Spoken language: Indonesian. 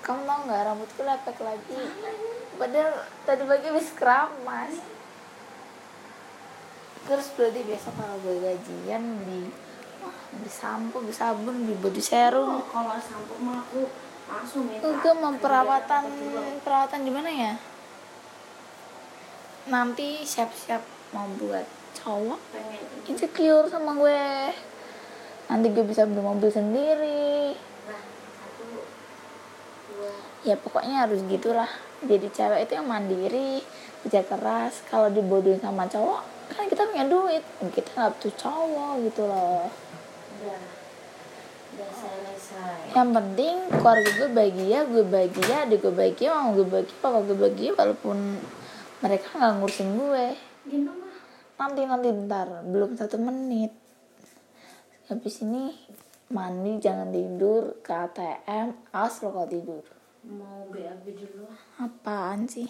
kamu tau nggak rambutku lepek lagi. Padahal tadi pagi habis keramas. Terus berarti besok kalau gue gajian di beli sampo beli sabun beli body serum. Oh, kalau sampo mah aku langsung minta. Gue mau perawatan perawatan di mana ya? Nanti siap-siap mau buat cowok. Pengen. Insecure sama gue. Nanti gue bisa beli mobil sendiri ya pokoknya harus gitulah. Jadi cewek itu yang mandiri kerja keras. Kalau dibodohin sama cowok kan kita punya duit. Kita nggak butuh cowok gitu loh. Udah. Udah selesai. Yang penting keluarga gue bahagia gue bahagia adik gue bahagia mama gue bahagia papa gue bahagia walaupun mereka nggak ngurusin gue. Nanti nanti bentar. Belum satu menit. Habis ini mandi jangan tidur. Ke ATM awas lo kalau tidur mau BAB dulu apaan sih